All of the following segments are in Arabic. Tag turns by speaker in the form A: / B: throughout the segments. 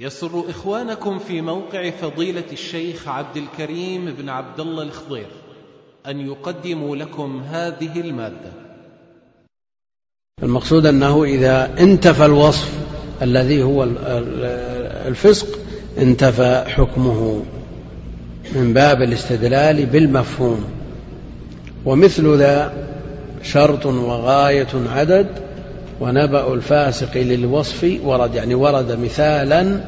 A: يسر إخوانكم في موقع فضيلة الشيخ عبد الكريم بن عبد الله الخضير أن يقدموا لكم هذه المادة.
B: المقصود أنه إذا انتفى الوصف الذي هو الفسق انتفى حكمه من باب الاستدلال بالمفهوم. ومثل ذا شرط وغاية عدد ونبأ الفاسق للوصف ورد يعني ورد مثالا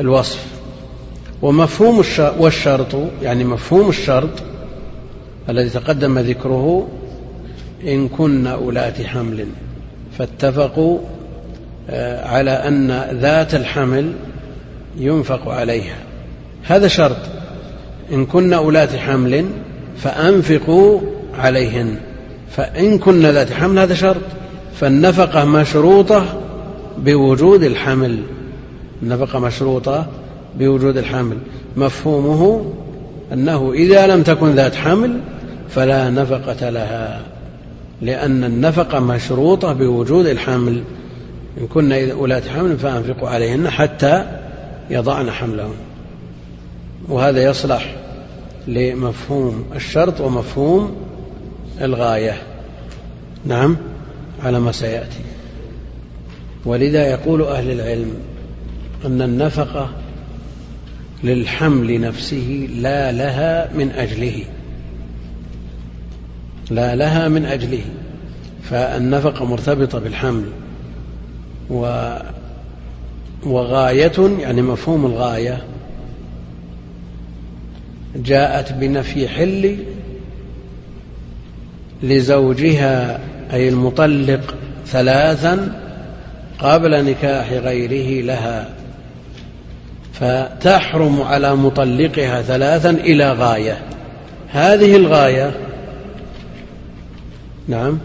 B: للوصف. ومفهوم والشرط يعني مفهوم الشرط الذي تقدم ذكره إن كن أولات حمل. فاتفقوا آه، على أن ذات الحمل ينفق عليها. هذا شرط. إن كن أولات حمل فأنفقوا عليهن. فإن كن ذات حمل هذا شرط. فالنفقة مشروطة بوجود الحمل. النفقة مشروطة بوجود الحمل. مفهومه أنه إذا لم تكن ذات حمل فلا نفقة لها لأن النفقة مشروطة بوجود الحمل. إن كن أولاة حمل فأنفقوا عليهن حتى يضعن حملهن. وهذا يصلح لمفهوم الشرط ومفهوم الغاية. نعم. على ما سيأتي. ولذا يقول أهل العلم أن النفقة للحمل نفسه لا لها من أجله. لا لها من أجله. فالنفقة مرتبطة بالحمل. و وغاية يعني مفهوم الغاية جاءت بنفي حل لزوجها أي المطلق ثلاثا قبل نكاح غيره لها. فتحرم على مطلقها ثلاثا إلى غاية. هذه الغاية نعم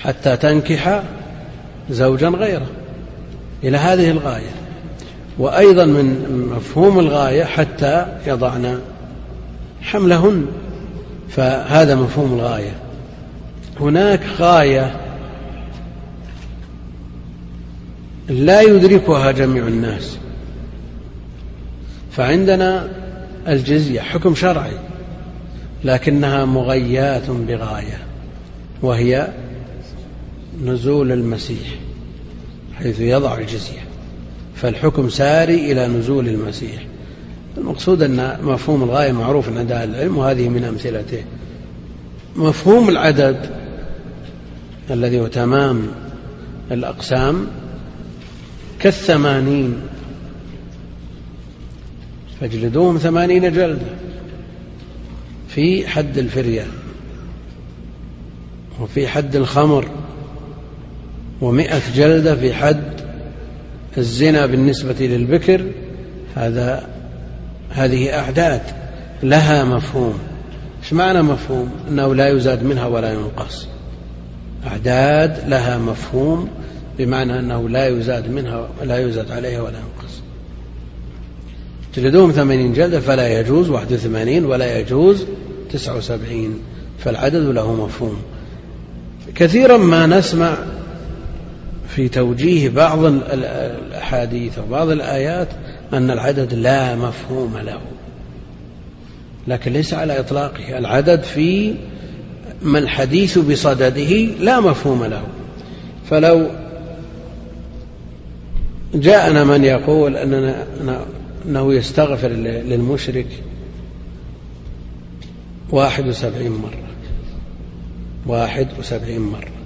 B: حتى تنكح زوجا غيره. إلى هذه الغاية. وأيضا من مفهوم الغاية حتى يضعن حملهن. فهذا مفهوم الغاية. هناك غاية لا يدركها جميع الناس. فعندنا الجزية حكم شرعي لكنها مغيات بغاية وهي نزول المسيح حيث يضع الجزية. فالحكم ساري إلى نزول المسيح. المقصود أن مفهوم الغاية معروف عند أهل العلم وهذه من أمثلته. مفهوم العدد الذي هو تمام الأقسام كالثمانين. فاجلدوهم ثمانين جلدة في حد الفرية وفي حد الخمر ومئة جلدة في حد الزنا بالنسبة للبكر. هذا هذه أعداد لها مفهوم. إيش معنى مفهوم؟ أنه لا يزاد منها ولا ينقص. أعداد لها مفهوم بمعنى أنه لا يزاد منها لا يزاد عليها ولا ينقص. جلدوهم ثمانين جلدة فلا يجوز واحد وثمانين ولا يجوز تسعة وسبعين فالعدد له مفهوم. كثيرا ما نسمع في توجيه بعض الأحاديث وبعض الآيات أن العدد لا مفهوم له. لكن ليس على إطلاقه. العدد في ما الحديث بصدده لا مفهوم له. فلو جاءنا من يقول أننا أنه يستغفر للمشرك واحد وسبعين مرة. واحد وسبعين مرة.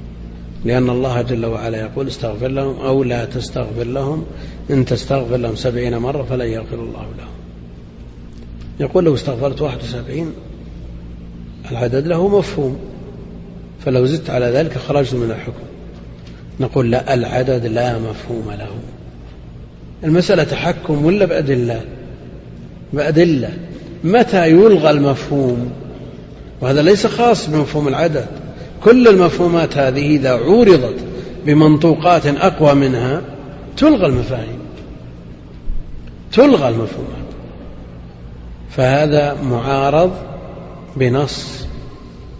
B: لأن الله جل وعلا يقول استغفر لهم أو لا تستغفر لهم إن تستغفر لهم سبعين مرة فلن يغفر الله لهم. يقول لو استغفرت واحد وسبعين العدد له مفهوم فلو زدت على ذلك خرجت من الحكم. نقول لا العدد لا مفهوم له. المسألة تحكم ولا بأدلة؟ بأدلة. متى يلغى المفهوم؟ وهذا ليس خاص بمفهوم العدد. كل المفهومات هذه إذا عورضت بمنطوقات أقوى منها تلغى المفاهيم. تلغى المفهومات. فهذا معارض بنص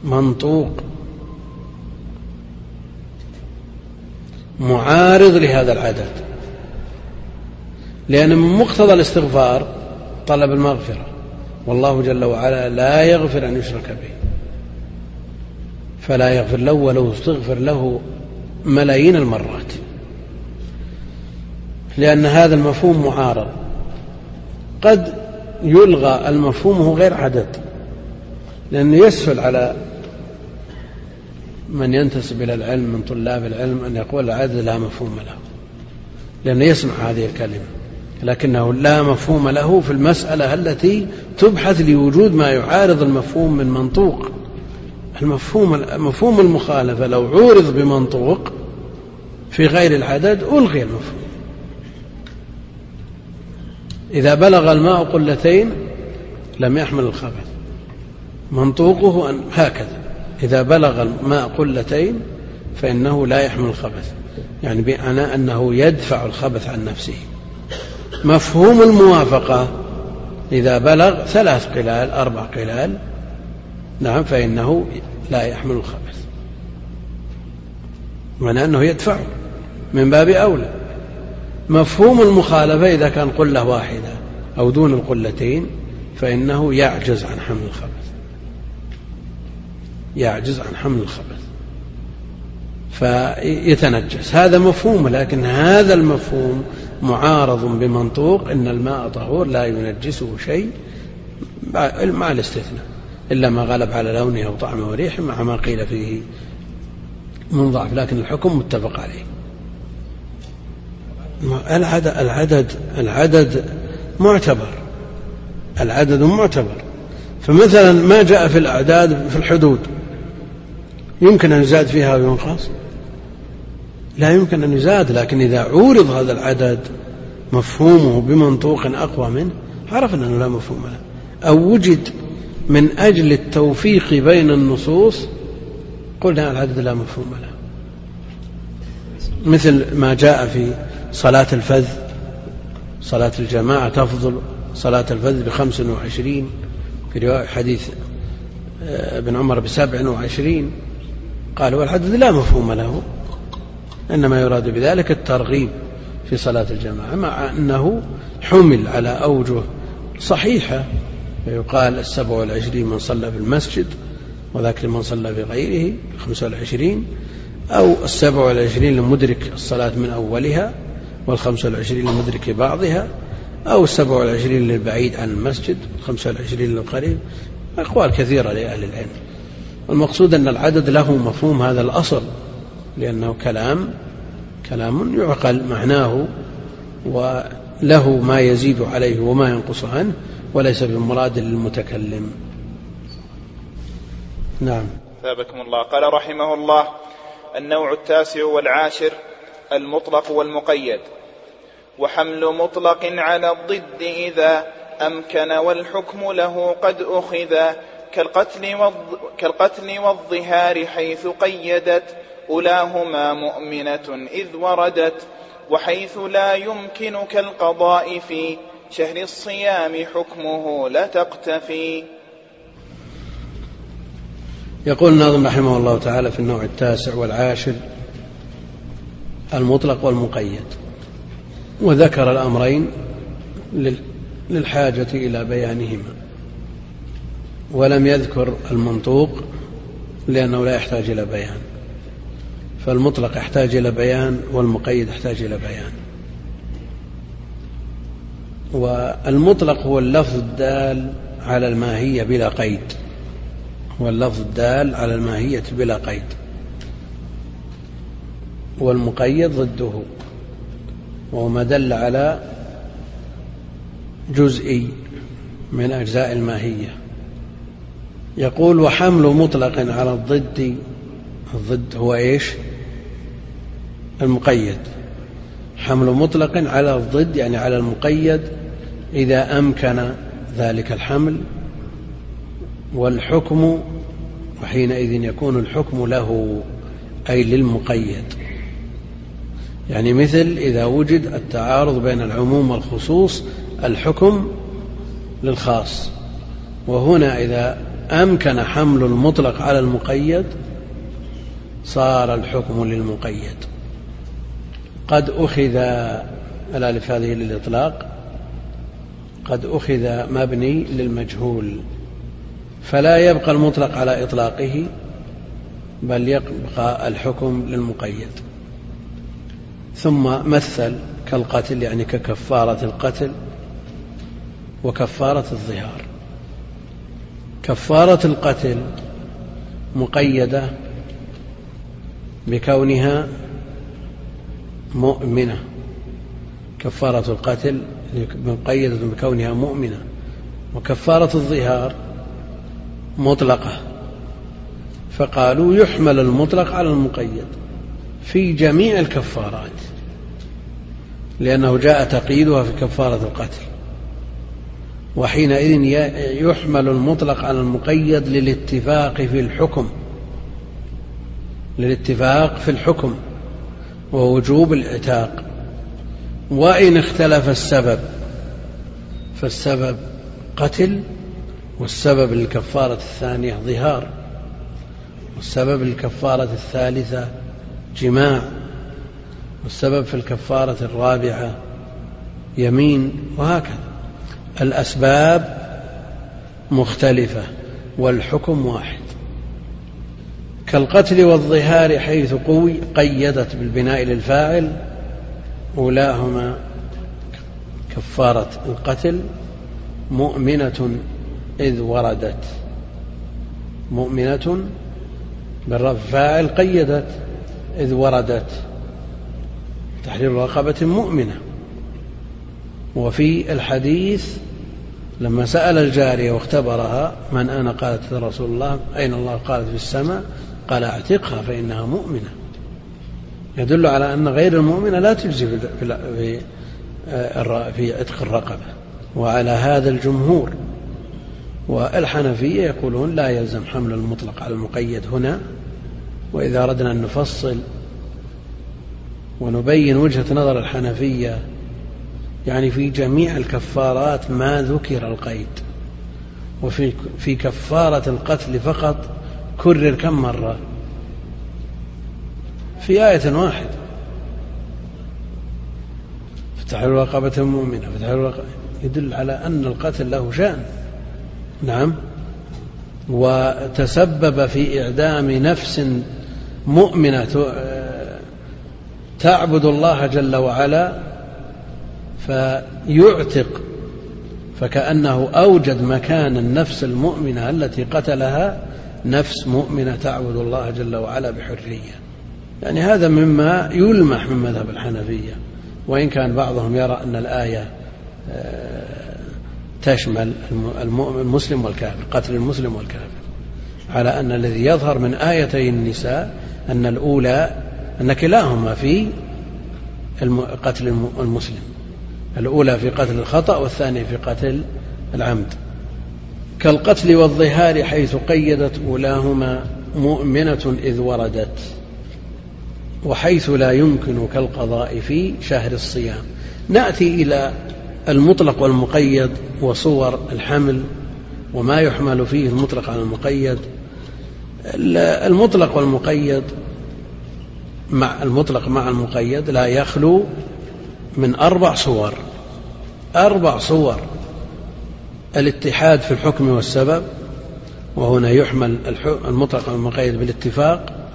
B: منطوق. معارض لهذا العدد لأن من مقتضى الاستغفار طلب المغفرة. والله جل وعلا لا يغفر أن يشرك به. فلا يغفر له ولو استغفر له ملايين المرات. لأن هذا المفهوم معارض. قد يلغى المفهوم هو غير عدد. لأنه يسهل على من ينتسب إلى العلم من طلاب العلم أن يقول العدد لا مفهوم له. لأنه يسمع هذه الكلمة. لكنه لا مفهوم له في المسألة التي تبحث لوجود ما يعارض المفهوم من منطوق. المفهوم مفهوم المخالفة لو عورض بمنطوق في غير العدد ألغي المفهوم. إذا بلغ الماء قلتين لم يحمل الخبث. منطوقه أن هكذا. إذا بلغ الماء قلتين فإنه لا يحمل الخبث. يعني بمعنى أنه يدفع الخبث عن نفسه. مفهوم الموافقة. إذا بلغ ثلاث قلال أربع قلال نعم فإنه لا يحمل الخبث. معنى أنه يدفعه من باب أولى. مفهوم المخالفة إذا كان قلة واحدة أو دون القلتين فإنه يعجز عن حمل الخبث. يعجز عن حمل الخبث. فيتنجس. هذا مفهوم لكن هذا المفهوم معارض بمنطوق إن الماء طهور لا ينجسه شيء مع الاستثناء. إلا ما غلب على لونه أو طعمه وريحه مع ما قيل فيه من ضعف لكن الحكم متفق عليه. العدد العدد العدد معتبر. العدد معتبر. فمثلا ما جاء في الأعداد في الحدود يمكن أن يزاد فيها وينقص لا يمكن أن يزاد لكن إذا عورض هذا العدد مفهومه بمنطوق أقوى منه عرفنا أنه لا مفهوم له. أو وجد من أجل التوفيق بين النصوص قلنا العدد لا مفهوم له. مثل ما جاء في صلاة الفذ صلاة الجماعة تفضل صلاة الفذ بخمس وعشرين في رواية حديث آه، ابن عمر بسبع وعشرين. قال والعدد لا مفهوم له إنما يراد بذلك الترغيب في صلاة الجماعة مع أنه حمل على أوجه صحيحة. فيقال السبع والعشرين من صلى في المسجد وذاك لمن صلى في غيره خمسة والعشرين أو السبع والعشرين لمدرك الصلاة من أولها والخمسة والعشرين لمدرك بعضها أو السبع والعشرين للبعيد عن المسجد والخمسة والعشرين للقريب. أقوال كثيرة لأهل العلم. المقصود أن العدد له مفهوم هذا الأصل لأنه كلام كلام يعقل معناه وله ما يزيد عليه وما ينقص عنه. وليس بمراد للمتكلم. نعم.
C: ثابكم الله. قال رحمه الله النوع التاسع والعاشر المطلق والمقيد. وحمل مطلق على الضد إذا أمكن والحكم له قد أخذ كالقتل. كالقتل والظهار حيث قيدت أولاهما مؤمنة إذ وردت وحيث لا يمكن كالقضاء في شهر الصيام حكمه لا تقتفي.
B: يقول الناظم رحمه الله تعالى في النوع التاسع والعاشر المطلق والمقيد. وذكر الأمرين للحاجة إلى بيانهما. ولم يذكر المنطوق لأنه لا يحتاج إلى بيان. فالمطلق يحتاج إلى بيان والمقيد يحتاج إلى بيان. والمطلق هو اللفظ الدال على الماهية بلا قيد. هو اللفظ الدال على الماهية بلا قيد. والمقيد ضده. وهو ما دل على جزئي من أجزاء الماهية. يقول وحمل مطلق على الضد. الضد هو إيش؟ المقيد. حمل مطلق على الضد يعني على المقيد إذا أمكن ذلك الحمل. والحكم وحينئذ يكون الحكم له أي للمقيد. يعني مثل إذا وجد التعارض بين العموم والخصوص الحكم للخاص. وهنا إذا أمكن حمل المطلق على المقيد صار الحكم للمقيد. قد أخذ الألف هذه للإطلاق قد أخذ مبني للمجهول فلا يبقى المطلق على إطلاقه بل يبقى الحكم للمقيد. ثم مثل كالقتل يعني ككفارة القتل وكفارة الظهار. كفارة القتل مقيدة بكونها مؤمنة كفارة القتل مقيدة بكونها مؤمنة وكفارة الظهار مطلقة. فقالوا يحمل المطلق على المقيد في جميع الكفارات لأنه جاء تقييدها في كفارة القتل. وحينئذ يحمل المطلق على المقيد للاتفاق في الحكم للاتفاق في الحكم. ووجوب العتاق وإن اختلف السبب فالسبب قتل والسبب للكفارة الثانية ظهار والسبب للكفارة الثالثة جماع والسبب في الكفارة الرابعة يمين وهكذا. الأسباب مختلفة والحكم واحد. كالقتل والظهار حيث قوي قيدت بالبناء للفاعل أولاهما كفارة القتل مؤمنة إذ وردت. مؤمنة بالرفع فاعل قيدت إذ وردت. تحرير رقبة مؤمنة. وفي الحديث لما سأل الجارية واختبرها من أنا؟ قالت رسول الله. أين الله؟ قالت في السماء. قال اعتقها فإنها مؤمنة. يدل على أن غير المؤمنة لا تجزي في في عتق الرقبة. وعلى هذا الجمهور والحنفية يقولون لا يلزم حمل المطلق على المقيد هنا. وإذا أردنا أن نفصل ونبين وجهة نظر الحنفية يعني في جميع الكفارات ما ذكر القيد. وفي في كفارة القتل فقط كرر كم مرة؟ في آية واحدة. فتح رقبة مؤمنة فتح رقبة يدل على أن القتل له شأن. نعم. وتسبب في إعدام نفس مؤمنة تعبد الله جل وعلا فيعتق فكأنه أوجد مكان النفس المؤمنة التي قتلها نفس مؤمنة تعبد الله جل وعلا بحرية. يعني هذا مما يلمح من مذهب الحنفية. وإن كان بعضهم يرى أن الآية آه، تشمل المسلم والكافر قتل المسلم والكافر. على أن الذي يظهر من آيتي النساء أن الأولى أن كلاهما في قتل المسلم. الأولى في قتل الخطأ والثانية في قتل العمد. كالقتل والظهار حيث قيدت أولاهما مؤمنة إذ وردت وحيث لا يمكن كالقضاء في شهر الصيام. نأتي إلى المطلق والمقيد وصور الحمل وما يحمل فيه المطلق على المقيد. المطلق والمقيد مع المطلق مع المقيد لا يخلو من أربع صور أربع صور الاتحاد في الحكم والسبب وهنا يحمل المطلق والمقيد بالاتفاق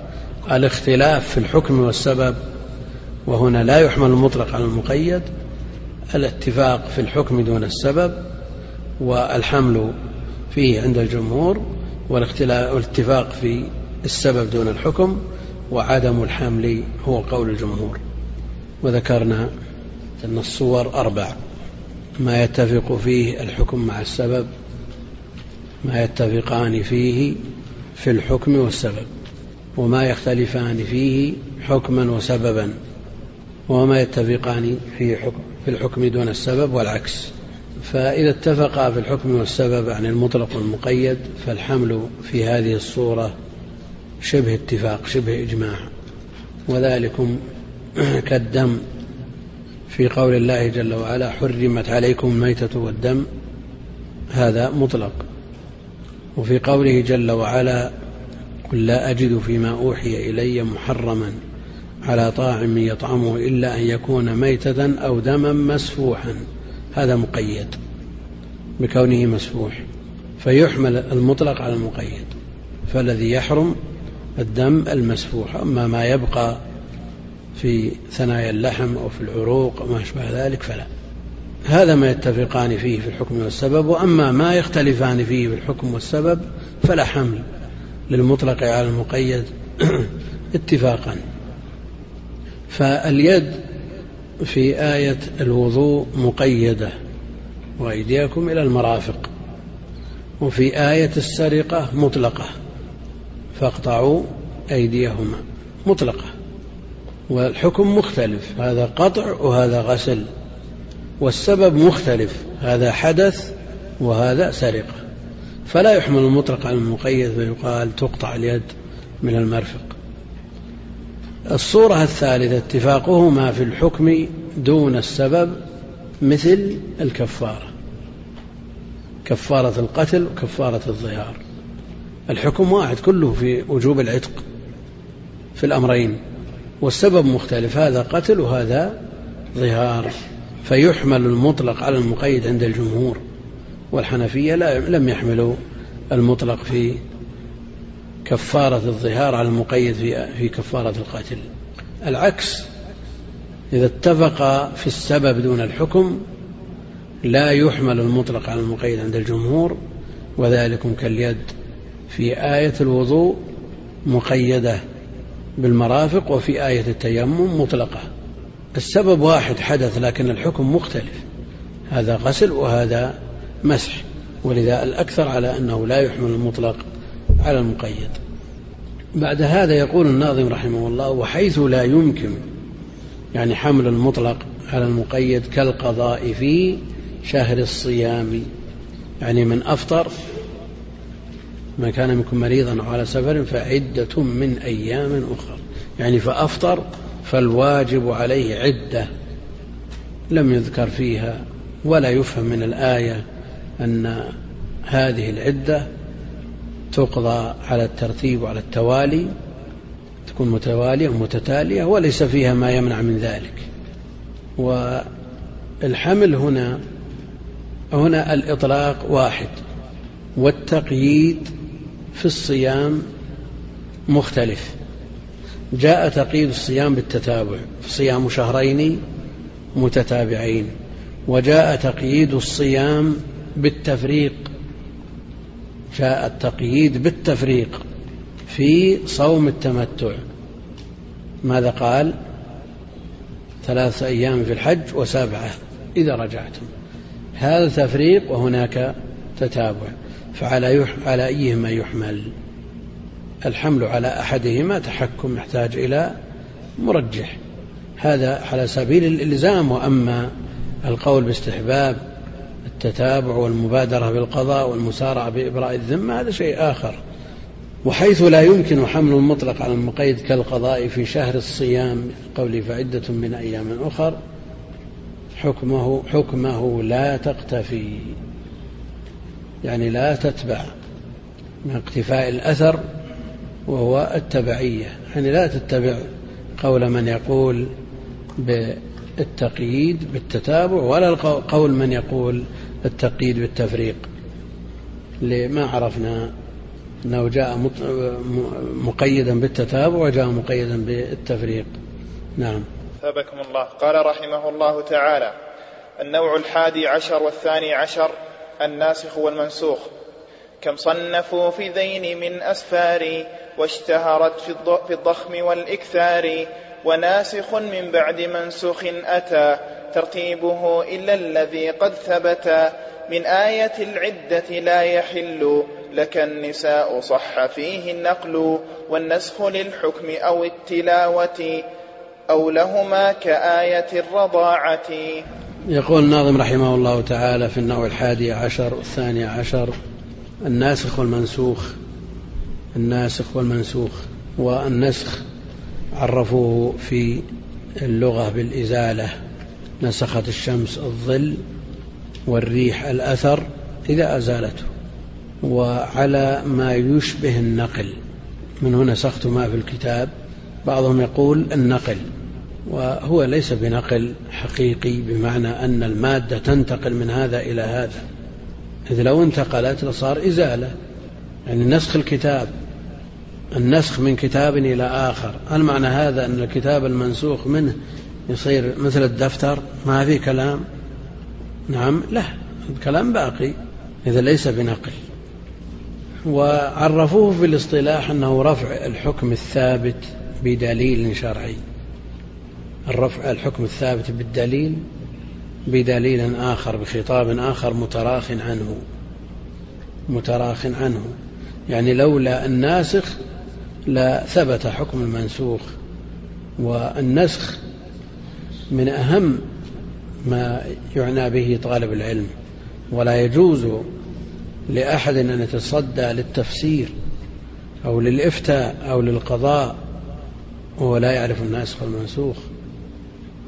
B: الاختلاف في الحكم والسبب وهنا لا يحمل المطلق على المقيد الاتفاق في الحكم دون السبب والحمل فيه عند الجمهور والاتفاق في السبب دون الحكم وعدم الحمل هو قول الجمهور. وذكرنا أن الصور أربع. ما يتفق فيه الحكم مع السبب ما يتفقان فيه في الحكم والسبب وما يختلفان فيه حكما وسببا وما يتفقان في حكم في الحكم دون السبب والعكس. فإذا اتفقا في الحكم والسبب عن المطلق والمقيد فالحمل في هذه الصورة شبه اتفاق شبه إجماع. وذلكم كالدم. في قول الله جل وعلا حرمت عليكم الميتة والدم هذا مطلق. وفي قوله جل وعلا قل لا أجد فيما أوحي إلي محرما على طاعم يطعمه إلا أن يكون ميتة أو دما مسفوحا. هذا مقيد بكونه مسفوح. فيحمل المطلق على المقيد فالذي يحرم الدم المسفوح. أما ما يبقى في ثنايا اللحم أو في العروق وما أشبه ذلك فلا. هذا ما يتفقان فيه في الحكم والسبب وأما ما يختلفان فيه في الحكم والسبب فلا حمل للمطلق على المقيد اتفاقا. فاليد في آية الوضوء مقيدة وأيديكم إلى المرافق. وفي آية السرقة مطلقة فاقطعوا أيديهما مطلقة. والحكم مختلف هذا قطع وهذا غسل والسبب مختلف هذا حدث وهذا سرقة فلا يحمل المطلق على المقيد فيقال تقطع اليد من المرفق. الصورة الثالثة اتفاقهما في الحكم دون السبب مثل الكفارة. كفارة القتل وكفارة الظهار. الحكم واحد كله في وجوب العتق في الأمرين. والسبب مختلف هذا قتل وهذا ظهار. فيحمل المطلق على المقيد عند الجمهور والحنفية لم يحملوا المطلق في كفارة الظهار على المقيد في كفارة القتل. العكس إذا اتفق في السبب دون الحكم لا يحمل المطلق على المقيد عند الجمهور وذلك كاليد في آية الوضوء مقيدة. بالمرافق وفي آية التيمم مطلقة. السبب واحد حدث لكن الحكم مختلف. هذا غسل وهذا مسح. ولذا الأكثر على أنه لا يحمل المطلق على المقيد. بعد هذا يقول الناظم رحمه الله وحيث لا يمكن يعني حمل المطلق على المقيد كالقضاء في شهر الصيام. يعني من أفطر من كان منكم مريضا أو على سفر فعدة من أيام أخرى يعني فأفطر فالواجب عليه عدة لم يذكر فيها ولا يفهم من الآية أن هذه العدة تقضى على الترتيب وعلى التوالي تكون متوالية ومتتالية وليس فيها ما يمنع من ذلك. والحمل هنا هنا الإطلاق واحد والتقييد في الصيام مختلف. جاء تقييد الصيام بالتتابع صيام شهرين متتابعين. وجاء تقييد الصيام بالتفريق. جاء التقييد بالتفريق في صوم التمتع. ماذا قال؟ ثلاثة أيام في الحج وسبعة إذا رجعتم. هذا تفريق وهناك تتابع. فعلى. على أيهما يحمل؟ الحمل على أحدهما تحكم يحتاج إلى مرجح. هذا على سبيل الإلزام وأما القول باستحباب التتابع والمبادرة بالقضاء والمسارعة بإبراء الذمة هذا شيء آخر. وحيث لا يمكن حمل المطلق على المقيد كالقضاء في شهر الصيام قولي فعدة من أيام أخر حكمه حكمه لا تقتفي. يعني لا تتبع من اقتفاء الأثر وهو التبعية. يعني لا تتبع قول من يقول بالتقييد بالتتابع ولا قول من يقول التقييد بالتفريق. لما عرفنا أنه جاء مقيدا بالتتابع وجاء مقيدا بالتفريق. نعم.
C: ثابكم الله. قال رحمه الله تعالى النوع الحادي عشر والثاني عشر الناسخ والمنسوخ. كم صنفوا في ذين من أسفار واشتهرت في الضخم والإكثار وناسخ من بعد منسوخ أتى ترتيبه إلا الذي قد ثبت من آية العدة لا يحل لك النساء صح فيه النقل والنسخ للحكم أو التلاوة أو لهما كآية الرضاعة.
B: يقول الناظم رحمه الله تعالى في النوع الحادي عشر والثاني عشر الناسخ والمنسوخ الناسخ والمنسوخ والنسخ عرفوه في اللغة بالإزالة نسخت الشمس الظل والريح الأثر إذا أزالته وعلى ما يشبه النقل من هنا نسخت ما في الكتاب بعضهم يقول النقل. وهو ليس بنقل حقيقي بمعنى أن المادة تنتقل من هذا إلى هذا. إذ لو انتقلت لصار إزالة يعني نسخ الكتاب النسخ من كتاب إلى آخر. هل معنى هذا أن الكتاب المنسوخ منه يصير مثل الدفتر ما في كلام. نعم لا الكلام باقي إذا ليس بنقل. وعرفوه في الاصطلاح أنه رفع الحكم الثابت بدليل شرعي. الرفع الحكم الثابت بالدليل بدليل آخر بخطاب آخر متراخ عنه. متراخ عنه. يعني لولا الناسخ لثبت حكم المنسوخ. والنسخ من أهم ما يعنى به طالب العلم. ولا يجوز لأحد أن يتصدى للتفسير أو للإفتاء أو للقضاء وهو لا يعرف الناسخ والمنسوخ.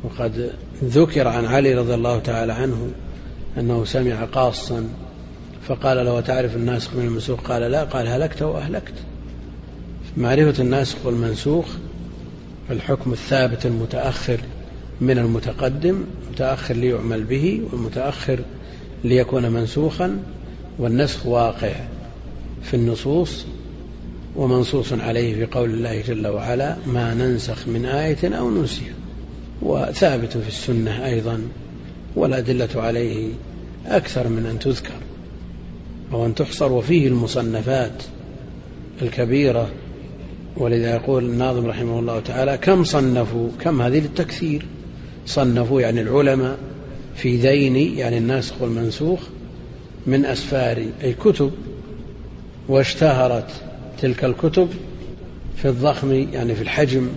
B: وقد ذكر عن علي رضي الله تعالى عنه أنه سمع قاصا فقال له تعرف الناسخ من المنسوخ؟ قال لا. قال هلكت وأهلكت. معرفة الناسخ والمنسوخ الحكم الثابت المتأخر من المتقدم متأخر ليعمل به والمتأخر ليكون منسوخا والنسخ واقع في النصوص ومنصوص عليه في قول الله جل وعلا ما ننسخ من آية أو ننسها وثابت في السنة أيضا والأدلة عليه أكثر من أن تذكر أو أن تحصر وفيه المصنفات الكبيرة. ولذا يقول الناظم رحمه الله تعالى كم صنفوا كم هذه للتكثير؟ صنفوا يعني العلماء في ذين يعني الناسخ والمنسوخ من أسفار أي كتب واشتهرت تلك الكتب في الضخم يعني في الحجم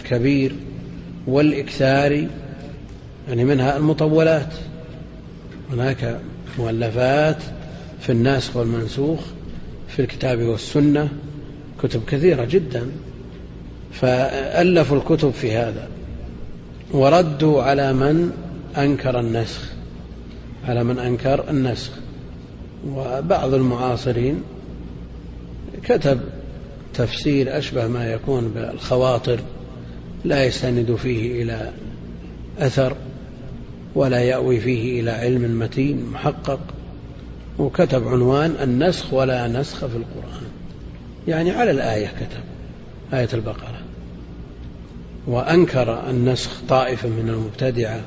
B: الكبير والإكثار يعني منها المطولات. هناك مؤلفات في الناسخ والمنسوخ في الكتاب والسنة كتب كثيرة جدا فألفوا الكتب في هذا. وردوا على من أنكر النسخ على من أنكر النسخ. وبعض المعاصرين كتب تفسير أشبه ما يكون بالخواطر. لا يستند فيه إلى أثر ولا يأوي فيه إلى علم متين محقق. وكتب عنوان النسخ ولا نسخ في القرآن. يعني على الآية كتب آية البقرة. وأنكر النسخ طائفة من المبتدعة.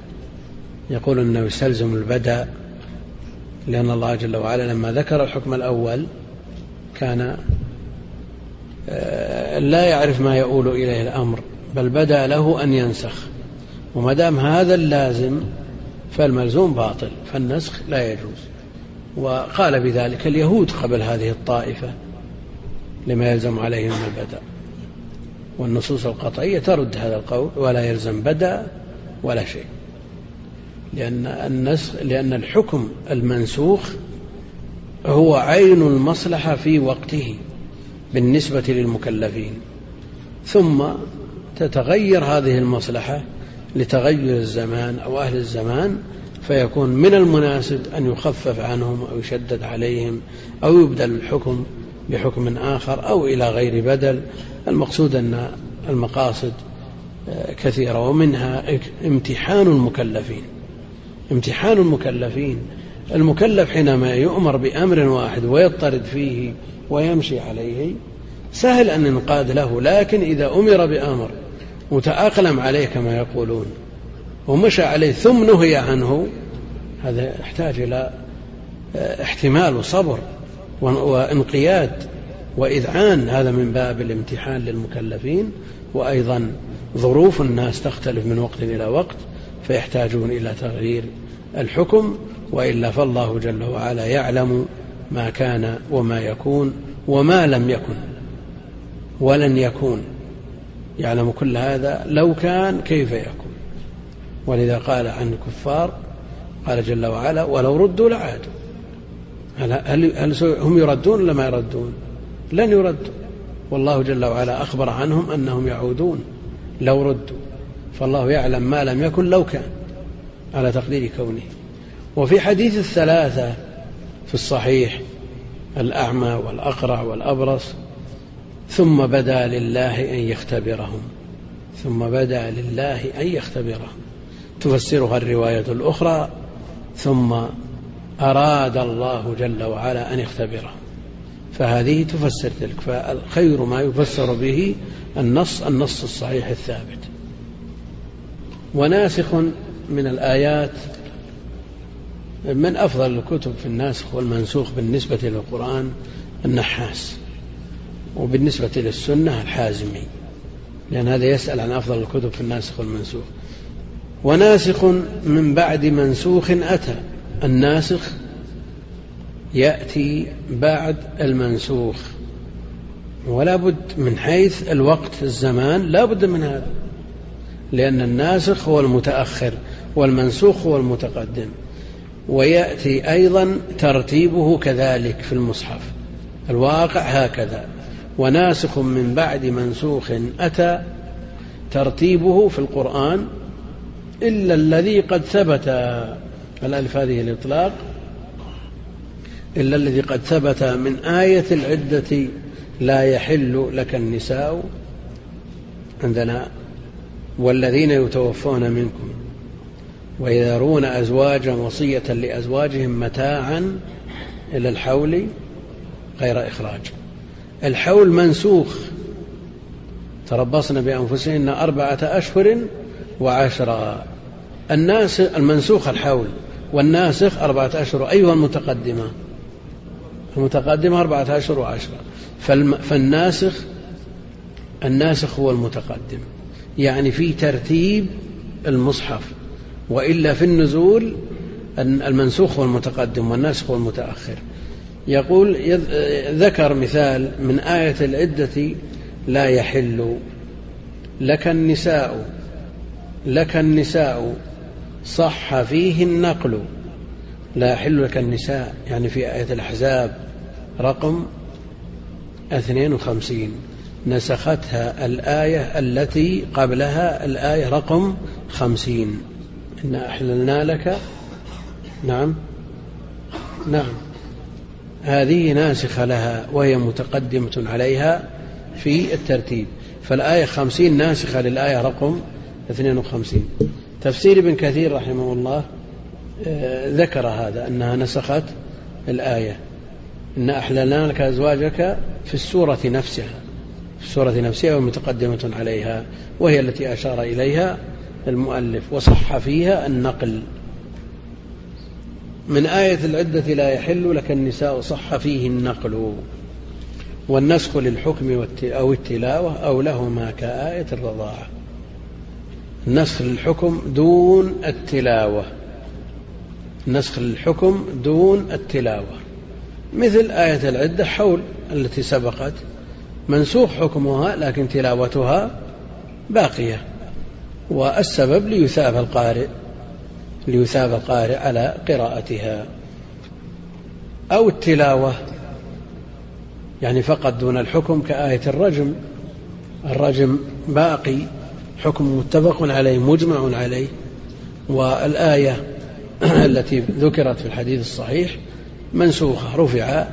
B: يقول أنه يستلزم البدء لأن الله جل وعلا لما ذكر الحكم الأول كان آه، لا يعرف ما يؤول إليه الأمر. بل بدا له أن ينسخ. وما دام هذا اللازم فالملزوم باطل فالنسخ لا يجوز. وقال بذلك اليهود قبل هذه الطائفة لما يلزم عليهم من البدء. والنصوص القطعية ترد هذا القول ولا يلزم بدء ولا شيء. لأن النسخ لأن الحكم المنسوخ هو عين المصلحة في وقته بالنسبة للمكلفين. ثم تتغير هذه المصلحة لتغير الزمان أو أهل الزمان فيكون من المناسب أن يخفف عنهم أو يشدد عليهم أو يبدل الحكم بحكم آخر أو إلى غير بدل. المقصود أن المقاصد آه، كثيرة ومنها امتحان المكلفين. امتحان المكلفين. المكلف حينما يؤمر بأمر واحد ويضطرد فيه ويمشي عليه سهل أن ينقاد له لكن إذا أمر بأمر وتأقلم عليه كما يقولون ومشى عليه ثم نهي عنه. هذا يحتاج إلى آه، احتمال وصبر وانقياد وإذعان. هذا من باب الامتحان للمكلفين وأيضا ظروف الناس تختلف من وقت إلى وقت فيحتاجون إلى تغيير الحكم. وإلا فالله جل وعلا يعلم ما كان وما يكون وما لم يكن ولن يكون. يعلم كل هذا لو كان كيف يكون ولذا قال عن الكفار قال جل وعلا ولو ردوا لعادوا. هل, هل, هل هم يردون ولا ما يردون؟ لن يردوا. والله جل وعلا أخبر عنهم أنهم يعودون. لو ردوا. فالله يعلم ما لم يكن لو كان على تقدير كونه. وفي حديث الثلاثة في الصحيح الأعمى والأقرع والأبرص ثم بدا لله أن يختبرهم. ثم بدا لله أن يختبره تفسرها الرواية الأخرى ثم أراد الله جل وعلا أن يختبره فهذه تفسر تلك فالخير ما يفسر به النص النص الصحيح الثابت. وناسخ من الآيات من أفضل الكتب في الناسخ والمنسوخ بالنسبة للقرآن النحاس. وبالنسبة للسنة الحازمي لأن هذا يسأل عن أفضل الكتب في الناسخ والمنسوخ. وناسخ من بعد منسوخ أتى. الناسخ يأتي بعد المنسوخ. ولا بد من حيث الوقت الزمان لا بد من هذا. لأن الناسخ هو المتأخر والمنسوخ هو المتقدم. ويأتي أيضا ترتيبه كذلك في المصحف. الواقع هكذا. وناسخ من بعد منسوخ أتى ترتيبه في القرآن إلا الذي قد ثبت. الألف هذه الإطلاق. إلا الذي قد ثبت من آية العدة لا يحل لك النساء عندنا والذين يتوفون منكم ويذرون أزواجا وصية لأزواجهم متاعا إلى الحول غير إخراج. الحول منسوخ. تربصن بأنفسهن أربعة أشهر وعشرا الناس المنسوخ الحول والناسخ أربعة أشهر أيها المتقدمة. المتقدمة أربعة أشهر وعشرة. فالناسخ الناسخ هو المتقدم. يعني في ترتيب المصحف. وإلا في النزول المنسوخ هو المتقدم والناسخ هو المتأخر. يقول ذكر مثال من آية العدة لا يحل لك النساء لك النساء صح فيه النقل. لا يحل لك النساء يعني في آية الأحزاب رقم 52 نسختها الآية التي قبلها الآية رقم خمسين. إنا أحللنا لك. نعم. نعم. هذه ناسخة لها وهي متقدمة عليها في الترتيب. فالآية خمسين ناسخة للآية رقم اثنين وخمسين. تفسير ابن كثير رحمه الله آه، ذكر هذا أنها نسخت الآية. إن أحللنا لك أزواجك في السورة نفسها. في السورة نفسها ومتقدمة عليها وهي التي أشار إليها المؤلف. وصح فيها النقل. من آية العدة لا يحل لك النساء صح فيه النقل والنسخ للحكم أو التلاوة أو لهما كآية الرضاعة. النسخ للحكم دون التلاوة. نسخ للحكم دون التلاوة. مثل آية العدة حول التي سبقت. منسوخ حكمها لكن تلاوتها باقية. والسبب ليثاب القارئ. ليثاب القارئ على قراءتها. أو التلاوة يعني فقط دون الحكم كآية الرجم. الرجم باقي حكم متفق عليه مجمع عليه. والآية التي ذكرت في الحديث الصحيح منسوخة رفع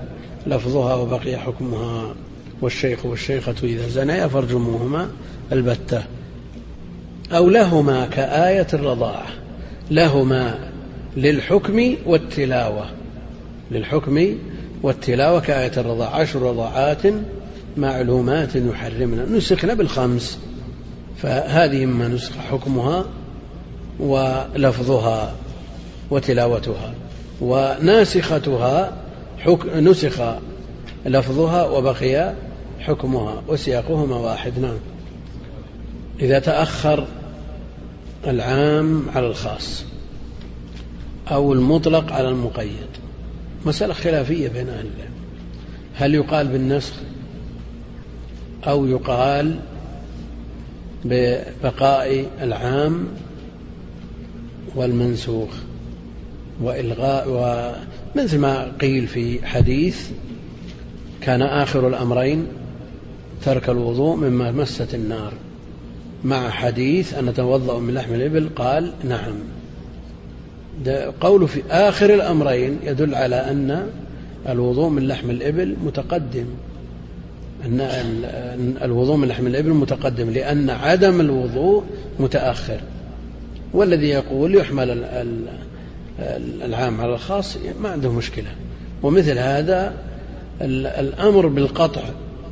B: لفظها وبقي حكمها. والشيخ والشيخة إذا زنيا فارجموهما البتة. أو لهما كآية الرضاعة. لهما للحكم والتلاوة. للحكم والتلاوة كآية الرضاعة عشر رضاعات معلومات يحرمنا. نسخنا بالخمس فهذه مما نسخ حكمها ولفظها وتلاوتها. وناسختها نسخ لفظها وبقي حكمها وسياقهما واحد. نعم. إذا تأخر العام على الخاص أو المطلق على المقيد. مسألة خلافية بين أهل العلم. هل يقال بالنسخ أو يقال ببقاء العام والمنسوخ وإلغاء ومثل ما قيل في حديث كان آخر الأمرين ترك الوضوء مما مست النار. مع حديث أن نتوضأ من لحم الإبل قال نعم. قول في آخر الأمرين يدل على أن الوضوء من لحم الإبل متقدم. أن الوضوء من لحم الإبل متقدم لأن عدم الوضوء متأخر. والذي يقول يحمل العام على الخاص ما عنده مشكلة. ومثل هذا الأمر بالقطع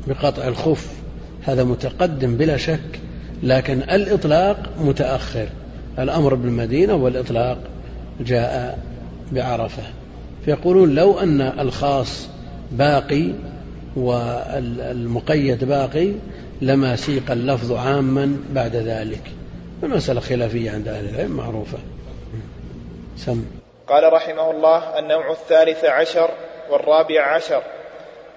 B: بقطع الخف. هذا متقدم بلا شك. لكن الإطلاق متأخر. الأمر بالمدينة والإطلاق جاء بعرفة. فيقولون لو أن الخاص باقي والمقيد باقي لما سيق اللفظ عاما بعد ذلك. المسألة خلافية عند أهل العلم معروفة. سم.
C: قال رحمه الله النوع الثالث عشر والرابع عشر.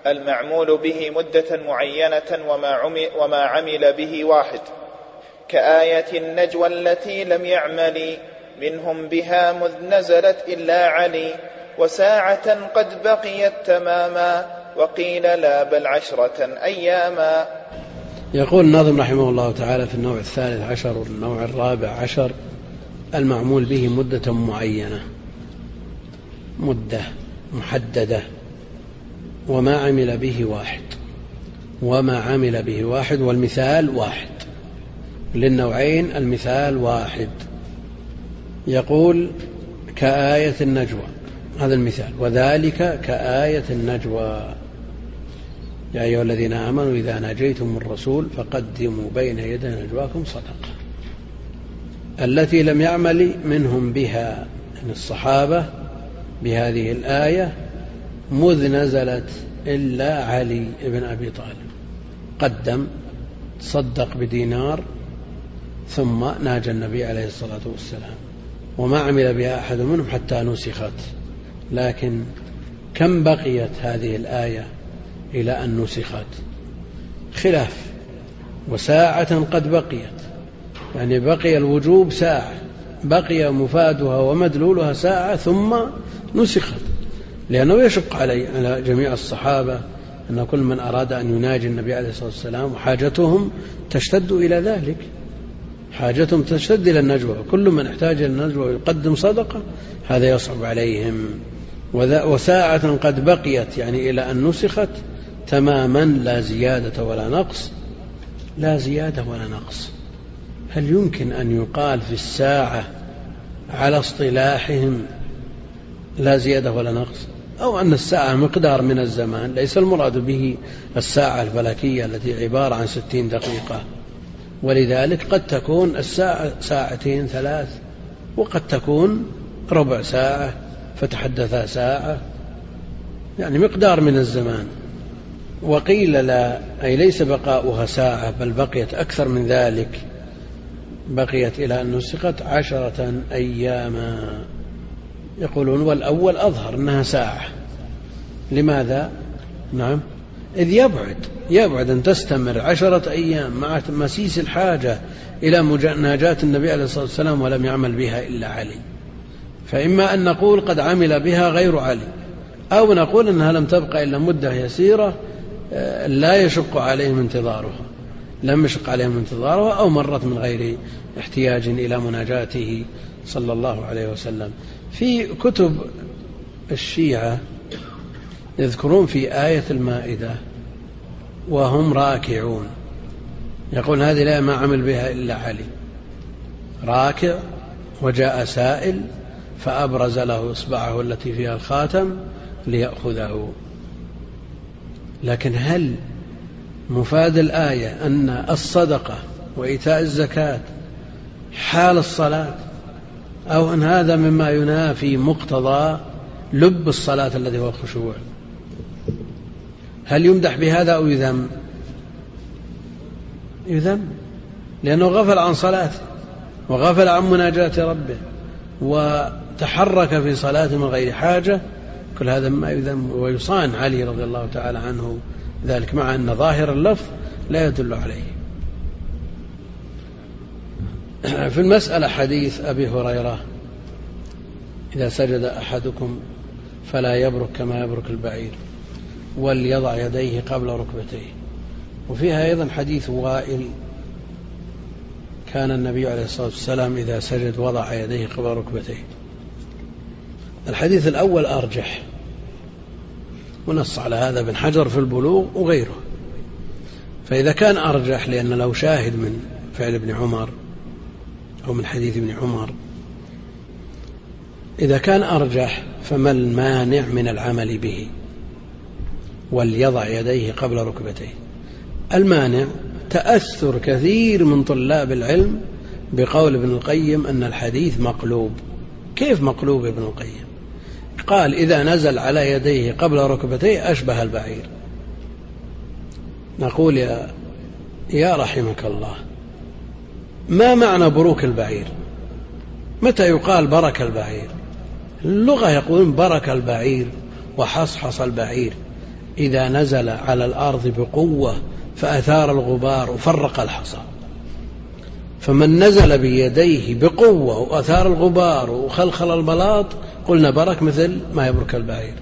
C: المعمول به مدة معينة وما عمل, وما عمل به واحد. كآية النجوى التي لم يعمل منهم بها مذ نزلت إلا علي وساعة قد بقيت تماما وقيل لا بل عشرة أياما.
B: يقول الناظم رحمه الله تعالى في النوع الثالث عشر والنوع الرابع عشر المعمول به مدة معينة مدة محددة وما عمل به واحد وما عمل به واحد والمثال واحد. للنوعين المثال واحد. يقول كآية النجوى هذا المثال وذلك كآية النجوى. يا أيها الذين آمنوا إذا ناجيتم الرسول فقدموا بين يدي نجواكم صدقة. التي لم يعمل منهم بها من الصحابة بهذه الآية مذ نزلت إلا علي بن أبي طالب. قدم تصدق بدينار ثم ناجى النبي عليه الصلاة والسلام وما عمل بها أحد منهم حتى نسخت. لكن كم بقيت هذه الآية إلى أن نسخت؟ خلاف. وساعة قد بقيت. يعني بقي الوجوب ساعة. بقي مفادها ومدلولها ساعة ثم نسخت. لأنه يشق علي على جميع الصحابة أن كل من أراد أن يناجي النبي عليه الصلاة والسلام وحاجتهم تشتد إلى ذلك. حاجتهم تشتد إلى النجوى كل من احتاج إلى النجوى ويقدم صدقة هذا يصعب عليهم. وساعة قد بقيت يعني إلى أن نسخت تماما لا زيادة ولا نقص. لا زيادة ولا نقص. هل يمكن أن يقال في الساعة على اصطلاحهم لا زيادة ولا نقص؟ أو أن الساعة مقدار من الزمان ليس المراد به الساعة الفلكية التي عبارة عن ستين دقيقة. ولذلك قد تكون الساعة ساعتين ثلاث وقد تكون ربع ساعة فتحدثا ساعة. يعني مقدار من الزمان. وقيل لا أي ليس بقاؤها ساعة بل بقيت أكثر من ذلك. بقيت إلى أن نسخت عشرة أياما. يقولون والأول أظهر أنها ساعة. لماذا؟ نعم. إذ يبعد يبعد أن تستمر عشرة أيام مع مسيس الحاجة إلى مناجاة النبي عليه الصلاة والسلام ولم يعمل بها إلا علي. فإما أن نقول قد عمل بها غير علي أو نقول أنها لم تبقى إلا مدة يسيرة آه، لا يشق عليهم انتظارها. لم يشق عليهم انتظارها أو مرت من غير احتياج إلى مناجاته صلى الله عليه وسلم. في كتب الشيعة يذكرون في آية المائدة وهم راكعون. يقول هذه الآية ما عمل بها إلا علي. راكع وجاء سائل فأبرز له إصبعه التي فيها الخاتم ليأخذه. لكن هل مفاد الآية أن الصدقة وإيتاء الزكاة حال الصلاة؟ أو أن هذا مما ينافي مقتضى لب الصلاة الذي هو الخشوع هل يمدح بهذا أو يذم؟ يذم. لأنه غفل عن صلاته وغفل عن مناجاة ربه وتحرك في صلاته من غير حاجة. كل هذا ما يذم ويصان علي رضي الله تعالى عنه ذلك مع أن ظاهر اللفظ لا يدل عليه. في المسألة حديث أبي هريرة إذا سجد أحدكم فلا يبرك كما يبرك البعير. وليضع يديه قبل ركبتيه. وفيها أيضا حديث وائل. كان النبي عليه الصلاة والسلام إذا سجد وضع يديه قبل ركبتيه. الحديث الأول أرجح. ونص على هذا ابن حجر في البلوغ وغيره. فإذا كان أرجح لأن له شاهد من فعل ابن عمر أو من حديث ابن عمر إذا كان أرجح فما المانع من العمل به؟ وليضع يديه قبل ركبتيه. المانع تأثر كثير من طلاب العلم بقول ابن القيم أن الحديث مقلوب. كيف مقلوب ابن القيم؟ قال إذا نزل على يديه قبل ركبتيه أشبه البعير. نقول يا يا رحمك الله ما معنى بروك البعير؟ متى يقال برك البعير؟ اللغة يقولون برك البعير وحصحص البعير. إذا نزل على الأرض بقوة فأثار الغبار وفرق الحصى. فمن نزل بيديه بقوة وأثار الغبار وخلخل البلاط قلنا برك مثل ما يبرك البعير.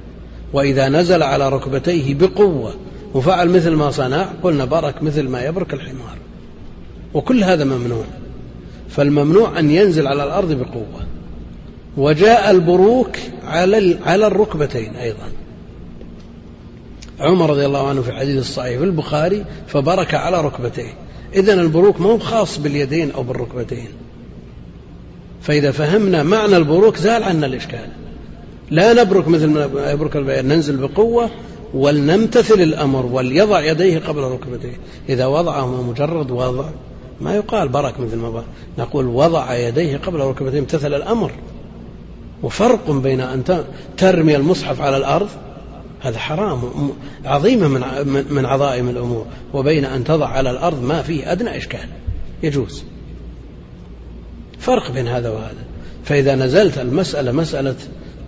B: وإذا نزل على ركبتيه بقوة وفعل مثل ما صنع قلنا برك مثل ما يبرك الحمار. وكل هذا ممنوع. فالممنوع أن ينزل على الأرض بقوة. وجاء البروك على على الركبتين أيضا. عمر رضي الله عنه في الحديث الصحيح في البخاري فبرك على ركبتيه. إذا البروك مو خاص باليدين أو بالركبتين. فإذا فهمنا معنى البروك زال عنا الإشكال. لا نبرك مثل ما يبرك البعير ننزل بقوة ولنمتثل الأمر وليضع يديه قبل ركبتيه. إذا وضعهما مجرد وضع ما يقال برك مثل ما برك. نقول وضع يديه قبل ركبتيه امتثل الأمر. وفرق بين أن ترمي المصحف على الأرض هذا حرام عظيمة من من عظائم الأمور. وبين أن تضع على الأرض ما فيه أدنى إشكال. يجوز. فرق بين هذا وهذا. فإذا نزلت المسألة مسألة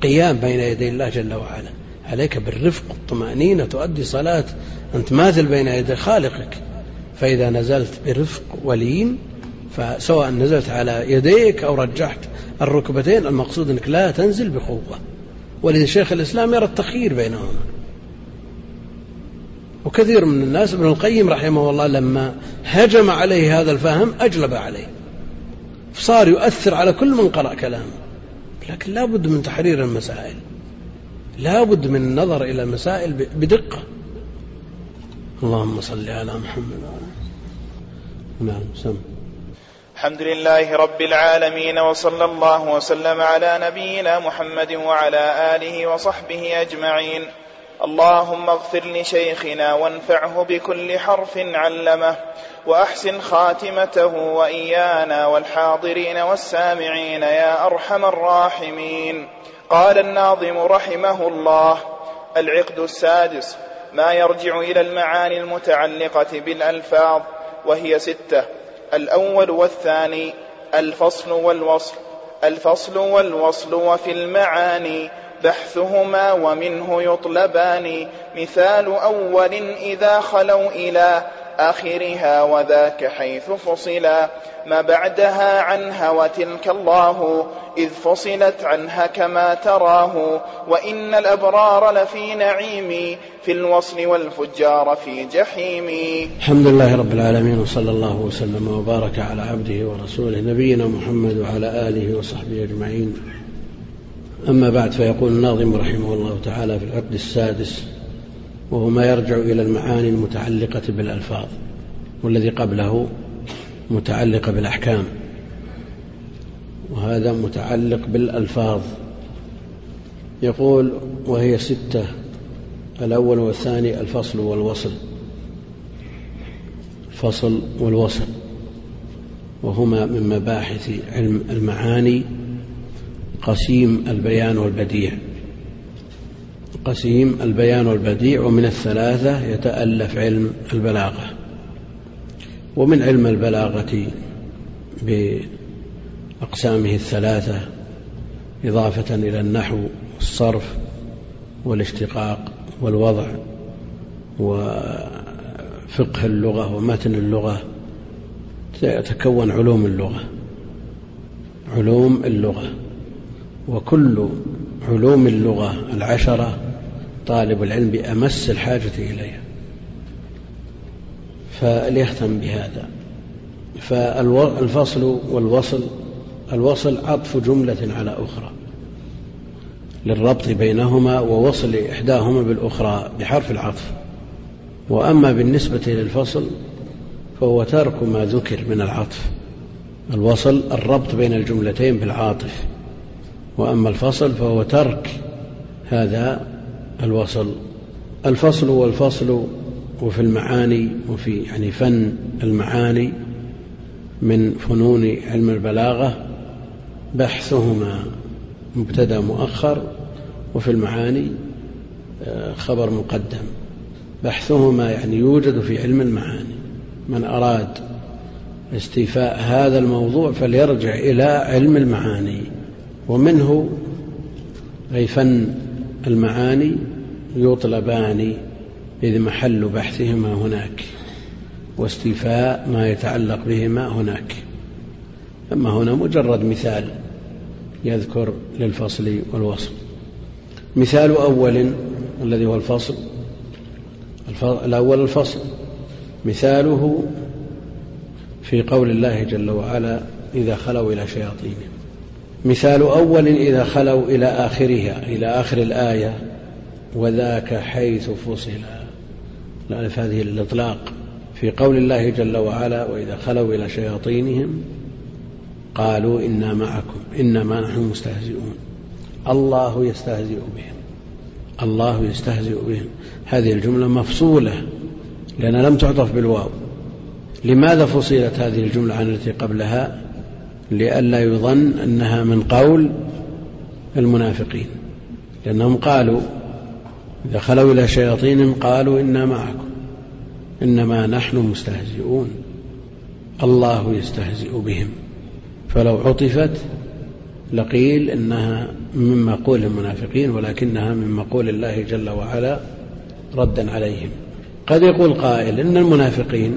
B: قيام بين يدي الله جل وعلا عليك بالرفق والطمأنينة تؤدي صلاة أنت ماثل بين يدي خالقك. فإذا نزلت برفق ولين فسواء نزلت على يديك أو رجحت الركبتين المقصود أنك لا تنزل بقوة. ولذا شيخ الإسلام يرى التخيير بينهما. وكثير من الناس ابن القيم رحمه الله لما هجم عليه هذا الفهم أجلب عليه. صار يؤثر على كل من قرأ كلامه. لكن لا بد من تحرير المسائل. لا بد من النظر إلى المسائل بدقة. اللهم صل على محمد نعم سم.
C: الحمد لله رب العالمين وصلى الله وسلم على نبينا محمد وعلى آله وصحبه أجمعين. اللهم اغفر لشيخنا وانفعه بكل حرف علمه وأحسن خاتمته وإيانا والحاضرين والسامعين يا أرحم الراحمين. قال الناظم رحمه الله العقد السادس ما يرجع إلى المعاني المتعلقة بالألفاظ وهي ستة الأول والثاني الفصل والوصل. الفصل والوصل وفي المعاني بحثهما ومنه يطلبان. مثال أول إذا خلوا إلى آخرها وذاك حيث فصلا. ما بعدها عنها وتلك الله إذ فصلت عنها كما تراه. وإن الأبرار لفي نعيم في الوصل والفجار في جحيم.
B: الحمد لله رب العالمين وصلى الله وسلم وبارك على عبده ورسوله نبينا محمد وعلى آله وصحبه أجمعين. أما بعد فيقول الناظم رحمه الله تعالى في العقد السادس وهو ما يرجع إلى المعاني المتعلقة بالألفاظ والذي قبله متعلقة بالأحكام. وهذا متعلق بالألفاظ. يقول وهي ستة الأول والثاني الفصل والوصل. الفصل والوصل. وهما من مباحث علم المعاني قسيم البيان والبديع. قسيم البيان والبديع ومن الثلاثة يتألف علم البلاغة. ومن علم البلاغة بأقسامه الثلاثة إضافة إلى النحو والصرف والاشتقاق والوضع وفقه اللغة ومتن اللغة تتكون علوم اللغة. علوم اللغة. وكل علوم اللغة العشرة طالب العلم بأمس الحاجة إليها فليهتم بهذا. فالفصل والوصل الوصل عطف جملة على أخرى. للربط بينهما ووصل إحداهما بالأخرى بحرف العطف. وأما بالنسبة للفصل فهو ترك ما ذكر من العطف. الوصل الربط بين الجملتين بالعاطف. وأما الفصل فهو ترك هذا الوصل. الفصل والفصل وفي المعاني وفي يعني فن المعاني من فنون علم البلاغة بحثهما مبتدأ مؤخر وفي المعاني آه، خبر مقدم. بحثهما يعني يوجد في علم المعاني. من أراد استيفاء هذا الموضوع فليرجع إلى علم المعاني ومنه أي فن المعاني يطلبان إذ محل بحثهما هناك واستيفاء ما يتعلق بهما هناك. أما هنا مجرد مثال يذكر للفصل والوصل مثال أول الذي هو الفصل الأول الفصل. مثاله في قول الله جل وعلا إذا خلوا إلى شياطينهم مثال أول إذا خلوا إلى آخرها إلى آخر الآية. وذاك حيث فصل. الألف هذه الإطلاق في قول الله جل وعلا وإذا خلوا إلى شياطينهم قالوا إنا معكم إنما نحن مستهزئون. الله يستهزئ بهم. الله يستهزئ بهم. هذه الجملة مفصولة لأنها لم تعطف بالواو. لماذا فصلت هذه الجملة عن التي قبلها؟ لئلا يظن أنها من قول المنافقين. لأنهم قالوا إذا خلوا إلى شياطينهم قالوا إنا معكم إنما نحن مستهزئون الله يستهزئ بهم. فلو عطفت لقيل إنها من مقول المنافقين ولكنها من مقول الله جل وعلا ردا عليهم. قد يقول قائل إن المنافقين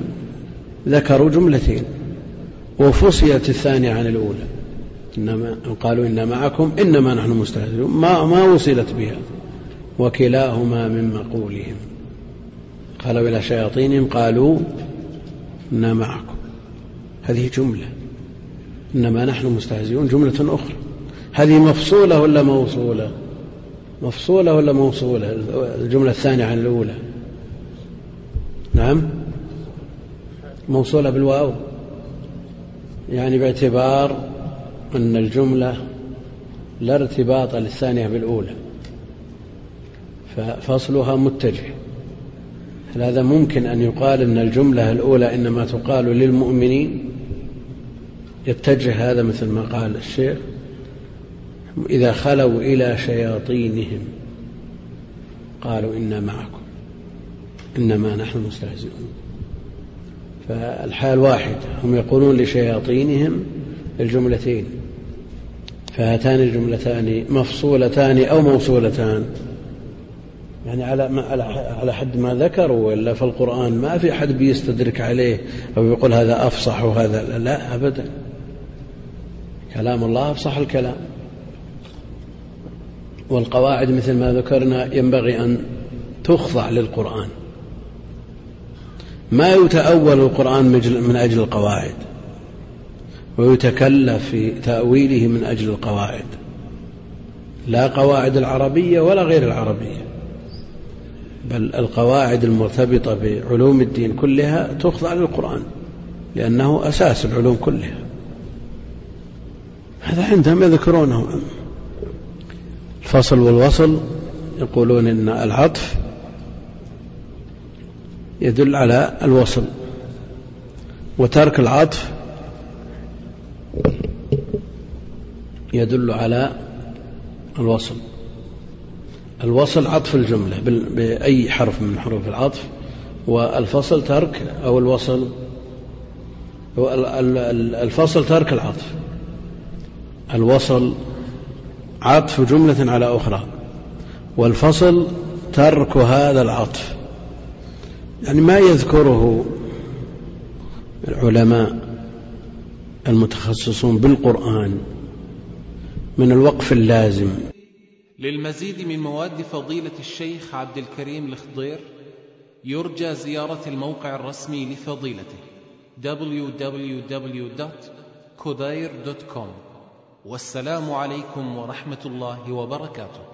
B: ذكروا جملتين وفصلت الثانية عن الأولى. إنما قالوا إن معكم إنما نحن مستهزئون. ما ما وصلت بها. وكلاهما من مقولهم. قالوا إلى شياطينهم قالوا إنا معكم. هذه جملة. إنما نحن مستهزئون. جملة أخرى. هذه مفصولة ولا موصولة؟ مفصولة ولا موصولة؟ الجملة الثانية عن الأولى. نعم. موصولة بالواو. يعني باعتبار أن الجملة لا ارتباط للثانية بالأولى. ففصلها متجه. هل هذا ممكن أن يقال أن الجملة الأولى إنما تقال للمؤمنين؟ يتجه هذا مثل ما قال الشيخ. إذا خلوا إلى شياطينهم قالوا إنا معكم إنما نحن مستهزئون. فالحال واحد هم يقولون لشياطينهم الجملتين فهاتان الجملتان مفصولتان أو موصولتان؟ يعني على ما على حد ما ذكروا ولا في القرآن ما في أحد بيستدرك عليه أو يقول هذا أفصح وهذا لا أبدا. كلام الله أفصح الكلام. والقواعد مثل ما ذكرنا ينبغي أن تخضع للقرآن. ما يتأول القرآن من أجل القواعد ويتكلف في تأويله من أجل القواعد. لا قواعد العربية ولا غير العربية. بل القواعد المرتبطة بعلوم الدين كلها تخضع للقرآن لأنه أساس العلوم كلها. هذا عندهم يذكرونه. الفصل والوصل يقولون إن العطف يدل على الوصل وترك العطف يدل على الوصل. الوصل عطف الجملة بأي حرف من حروف العطف والفصل ترك أو الوصل الفصل ترك العطف. الوصل عطف جملة على أخرى والفصل ترك هذا العطف. يعني ما يذكره العلماء المتخصصون بالقرآن من الوقف اللازم
A: للمزيد من مواد فضيلة الشيخ عبد الكريم الخضير يرجى زيارة الموقع الرسمي لفضيلته www.kudair.com والسلام عليكم ورحمة الله وبركاته.